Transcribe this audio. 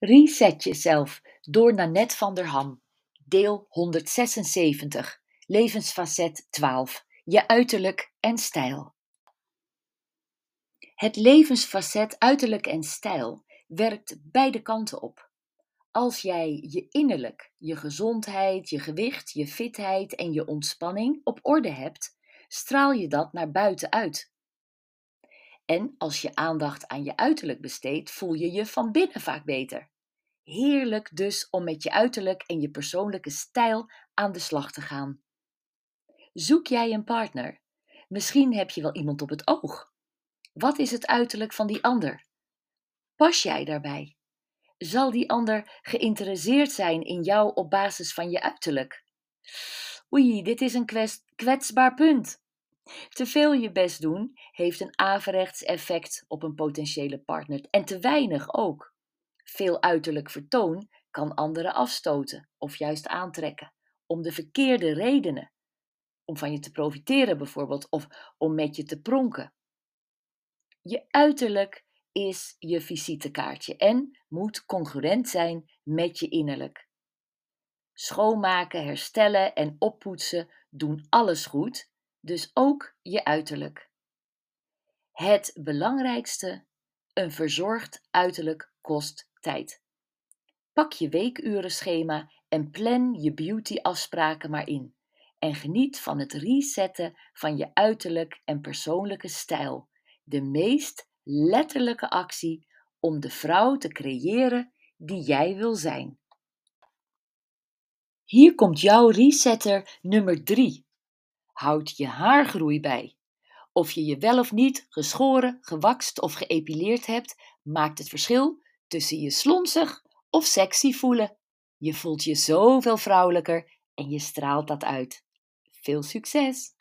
Reset jezelf door Nanette van der Ham. Deel 176. Levensfacet 12. Je uiterlijk en stijl. Het levensfacet uiterlijk en stijl werkt beide kanten op. Als jij je innerlijk, je gezondheid, je gewicht, je fitheid en je ontspanning op orde hebt, straal je dat naar buiten uit. En als je aandacht aan je uiterlijk besteedt, voel je je van binnen vaak beter. Heerlijk dus om met je uiterlijk en je persoonlijke stijl aan de slag te gaan. Zoek jij een partner? Misschien heb je wel iemand op het oog. Wat is het uiterlijk van die ander? Pas jij daarbij? Zal die ander geïnteresseerd zijn in jou op basis van je uiterlijk? Oei, dit is een kwetsbaar punt. Te veel je best doen heeft een averechts effect op een potentiële partner en te weinig ook. Veel uiterlijk vertoon kan anderen afstoten of juist aantrekken, om de verkeerde redenen. Om van je te profiteren bijvoorbeeld, of om met je te pronken. Je uiterlijk is je visitekaartje en moet congruent zijn met je innerlijk. Schoonmaken, herstellen en oppoetsen doen alles goed, dus ook je uiterlijk. Het belangrijkste: een verzorgd uiterlijk kost tijd. Pak je weekurenschema en plan je beautyafspraken maar in. En geniet van het resetten van je uiterlijk en persoonlijke stijl. De meest letterlijke actie om de vrouw te creëren die jij wil zijn. Hier komt jouw resetter nummer 3. Houd je haargroei bij. Of je je wel of niet geschoren, gewakst of geëpileerd hebt, maakt het verschil tussen je slonsig of sexy voelen. Je voelt je zoveel vrouwelijker en je straalt dat uit. Veel succes!